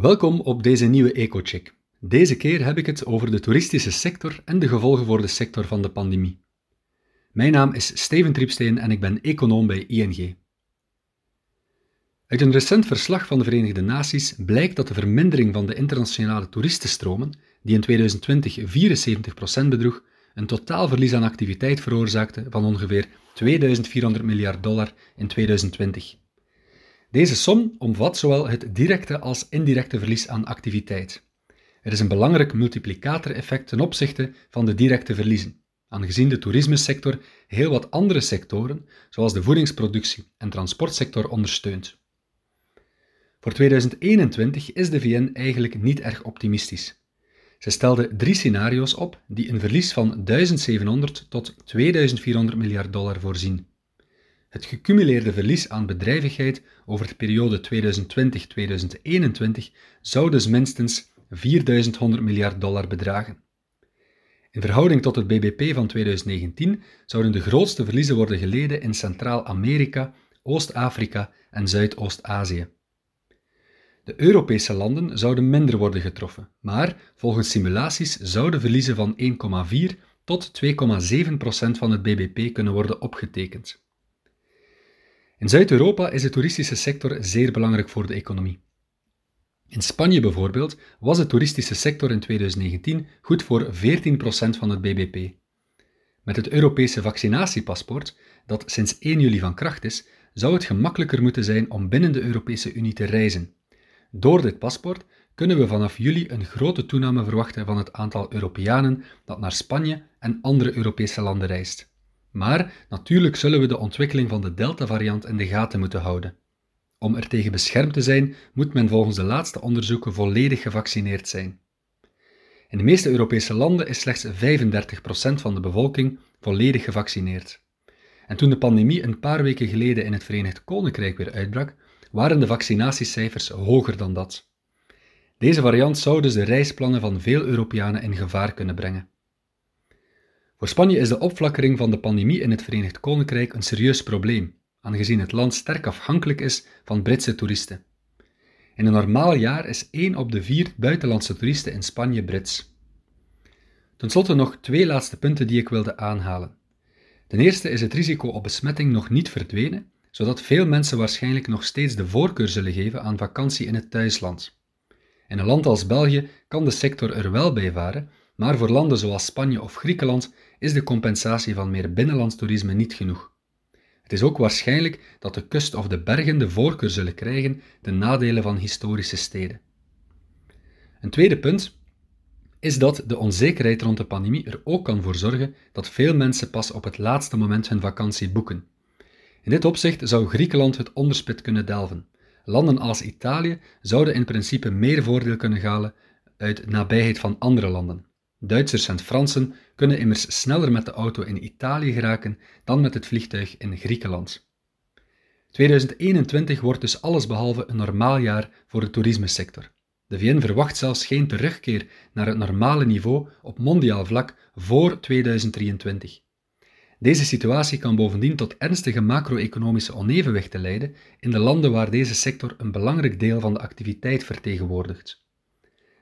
Welkom op deze nieuwe EcoCheck. Deze keer heb ik het over de toeristische sector en de gevolgen voor de sector van de pandemie. Mijn naam is Steven Triepsteen en ik ben econoom bij ING. Uit een recent verslag van de Verenigde Naties blijkt dat de vermindering van de internationale toeristenstromen, die in 2020 74% bedroeg, een totaalverlies aan activiteit veroorzaakte van ongeveer 2400 miljard dollar in 2020. Deze som omvat zowel het directe als indirecte verlies aan activiteit. Er is een belangrijk multiplicator-effect ten opzichte van de directe verliezen, aangezien de toerismesector heel wat andere sectoren, zoals de voedingsproductie en transportsector, ondersteunt. Voor 2021 is de VN eigenlijk niet erg optimistisch. Ze stelde drie scenario's op die een verlies van 1700 tot 2400 miljard dollar voorzien. Het gecumuleerde verlies aan bedrijvigheid over de periode 2020-2021 zou dus minstens 4100 miljard dollar bedragen. In verhouding tot het BBP van 2019 zouden de grootste verliezen worden geleden in Centraal-Amerika, Oost-Afrika en Zuidoost-Azië. De Europese landen zouden minder worden getroffen, maar volgens simulaties zouden verliezen van 1,4 tot 2,7 procent van het BBP kunnen worden opgetekend. In Zuid-Europa is de toeristische sector zeer belangrijk voor de economie. In Spanje bijvoorbeeld was de toeristische sector in 2019 goed voor 14% van het bbp. Met het Europese vaccinatiepaspoort, dat sinds 1 juli van kracht is, zou het gemakkelijker moeten zijn om binnen de Europese Unie te reizen. Door dit paspoort kunnen we vanaf juli een grote toename verwachten van het aantal Europeanen dat naar Spanje en andere Europese landen reist. Maar natuurlijk zullen we de ontwikkeling van de Delta-variant in de gaten moeten houden. Om er tegen beschermd te zijn, moet men volgens de laatste onderzoeken volledig gevaccineerd zijn. In de meeste Europese landen is slechts 35% van de bevolking volledig gevaccineerd. En toen de pandemie een paar weken geleden in het Verenigd Koninkrijk weer uitbrak, waren de vaccinatiecijfers hoger dan dat. Deze variant zou dus de reisplannen van veel Europeanen in gevaar kunnen brengen. Voor Spanje is de opflakkering van de pandemie in het Verenigd Koninkrijk een serieus probleem, aangezien het land sterk afhankelijk is van Britse toeristen. In een normaal jaar is 1 op de 4 buitenlandse toeristen in Spanje Brits. Ten slotte nog twee laatste punten die ik wilde aanhalen. Ten eerste is het risico op besmetting nog niet verdwenen, zodat veel mensen waarschijnlijk nog steeds de voorkeur zullen geven aan vakantie in het thuisland. In een land als België kan de sector er wel bij varen, maar voor landen zoals Spanje of Griekenland is de compensatie van meer binnenlands toerisme niet genoeg. Het is ook waarschijnlijk dat de kust of de bergen de voorkeur zullen krijgen ten nadele van historische steden. Een tweede punt is dat de onzekerheid rond de pandemie er ook kan voor zorgen dat veel mensen pas op het laatste moment hun vakantie boeken. In dit opzicht zou Griekenland het onderspit kunnen delven. Landen als Italië zouden in principe meer voordeel kunnen halen uit nabijheid van andere landen. Duitsers en Fransen kunnen immers sneller met de auto in Italië geraken dan met het vliegtuig in Griekenland. 2021 wordt dus allesbehalve een normaal jaar voor de toerismesector. De VN verwacht zelfs geen terugkeer naar het normale niveau op mondiaal vlak voor 2023. Deze situatie kan bovendien tot ernstige macro-economische onevenwichten leiden in de landen waar deze sector een belangrijk deel van de activiteit vertegenwoordigt.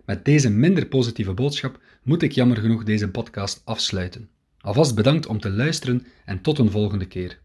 Met deze minder positieve boodschap moet ik jammer genoeg deze podcast afsluiten. Alvast bedankt om te luisteren en tot een volgende keer.